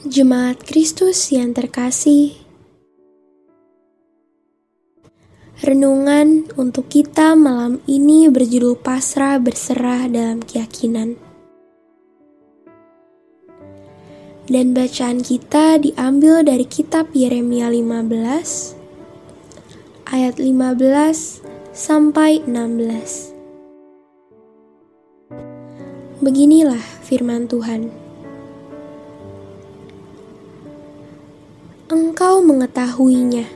Jemaat Kristus yang terkasih, renungan untuk kita malam ini berjudul pasrah berserah dalam keyakinan. Dan bacaan kita diambil dari kitab Yeremia 15 ayat 15 sampai 16. Beginilah firman Tuhan. Engkau mengetahuinya.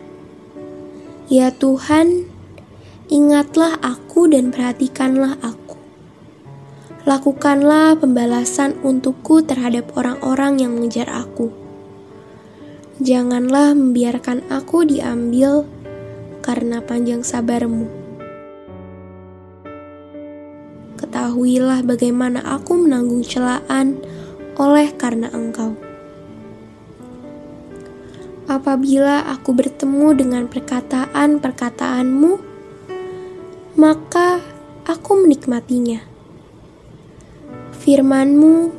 Ya Tuhan, ingatlah aku dan perhatikanlah aku. Lakukanlah pembalasan untukku terhadap orang-orang yang mengejar aku. Janganlah membiarkan aku diambil karena panjang sabarmu ketahuilah bagaimana aku menanggung celaan oleh karena engkau. Apabila aku bertemu dengan perkataan-perkataanmu, maka aku menikmatinya. Firmanmu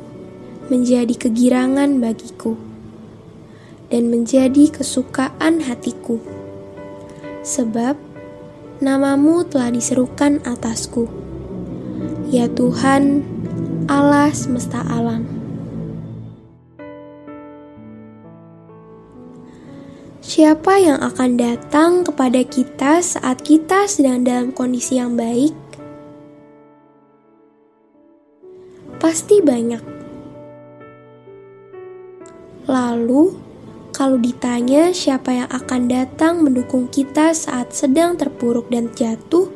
menjadi kegirangan bagiku dan menjadi kesukaan hatiku, sebab namamu telah diserukan atasku Ya Tuhan, Allah semesta alam. Siapa yang akan datang kepada kita saat kita sedang dalam kondisi yang baik? Pasti banyak. Lalu, kalau ditanya siapa yang akan datang mendukung kita saat sedang terpuruk dan jatuh,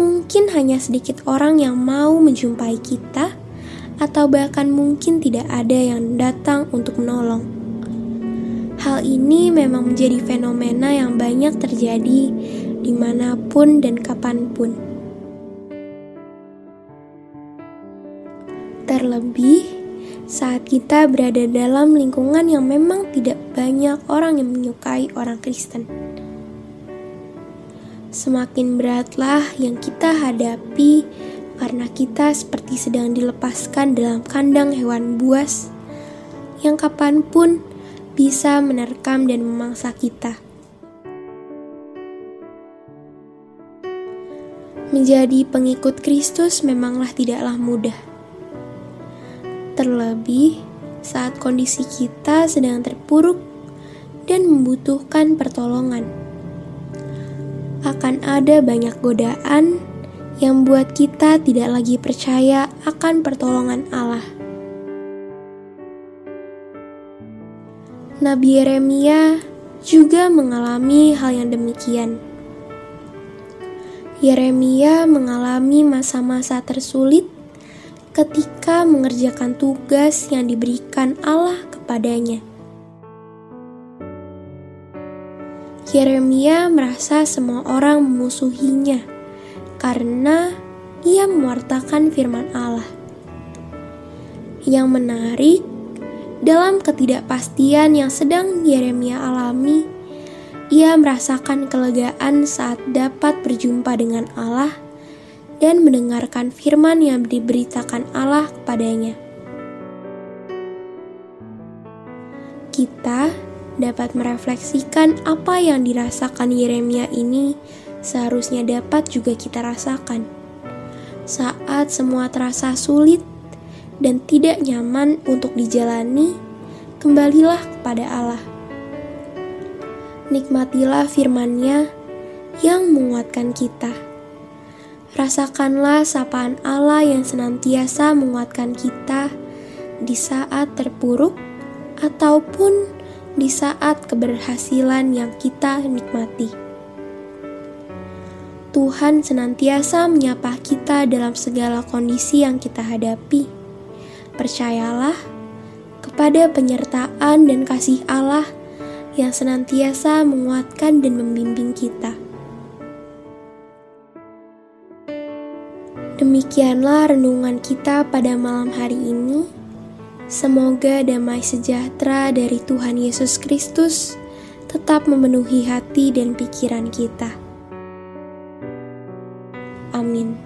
mungkin hanya sedikit orang yang mau menjumpai kita, atau bahkan mungkin tidak ada yang datang untuk menolong. Hal ini memang menjadi fenomena yang banyak terjadi di mana pun dan kapan pun. Terlebih saat kita berada dalam lingkungan yang memang tidak banyak orang yang menyukai orang Kristen semakin beratlah yang kita hadapi karena kita seperti sedang dilepaskan dalam kandang hewan buas yang kapan pun bisa menerkam dan memangsa kita. Menjadi pengikut Kristus memanglah tidaklah mudah. Terlebih saat kondisi kita sedang terpuruk dan membutuhkan pertolongan akan ada banyak godaan yang buat kita tidak lagi percaya akan pertolongan Allah. Nabi Yeremia juga mengalami hal yang demikian. Yeremia mengalami masa-masa tersulit ketika mengerjakan tugas yang diberikan Allah kepadanya. Yeremia merasa semua orang memusuhinya karena ia mewartakan firman Allah. Yang menarik, dalam ketidakpastian yang sedang Yeremia alami, ia merasakan kelegaan saat dapat berjumpa dengan Allah dan mendengarkan firman yang diberitakan Allah kepadanya. Kita dapat merefleksikan apa yang dirasakan Yeremia ini seharusnya dapat juga kita rasakan. Saat semua terasa sulit dan tidak nyaman untuk dijalani, kembalilah kepada Allah. Nikmatilah firman-Nya yang menguatkan kita. Rasakanlah sapaan Allah yang senantiasa menguatkan kita di saat terpuruk ataupun di saat keberhasilan yang kita nikmati. Tuhan senantiasa menyapa kita dalam segala kondisi yang kita hadapi. Percayalah kepada penyertaan dan kasih Allah yang senantiasa menguatkan dan membimbing kita. Demikianlah renungan kita pada malam hari ini. Semoga damai sejahtera dari Tuhan Yesus Kristus tetap memenuhi hati dan pikiran kita. Amin.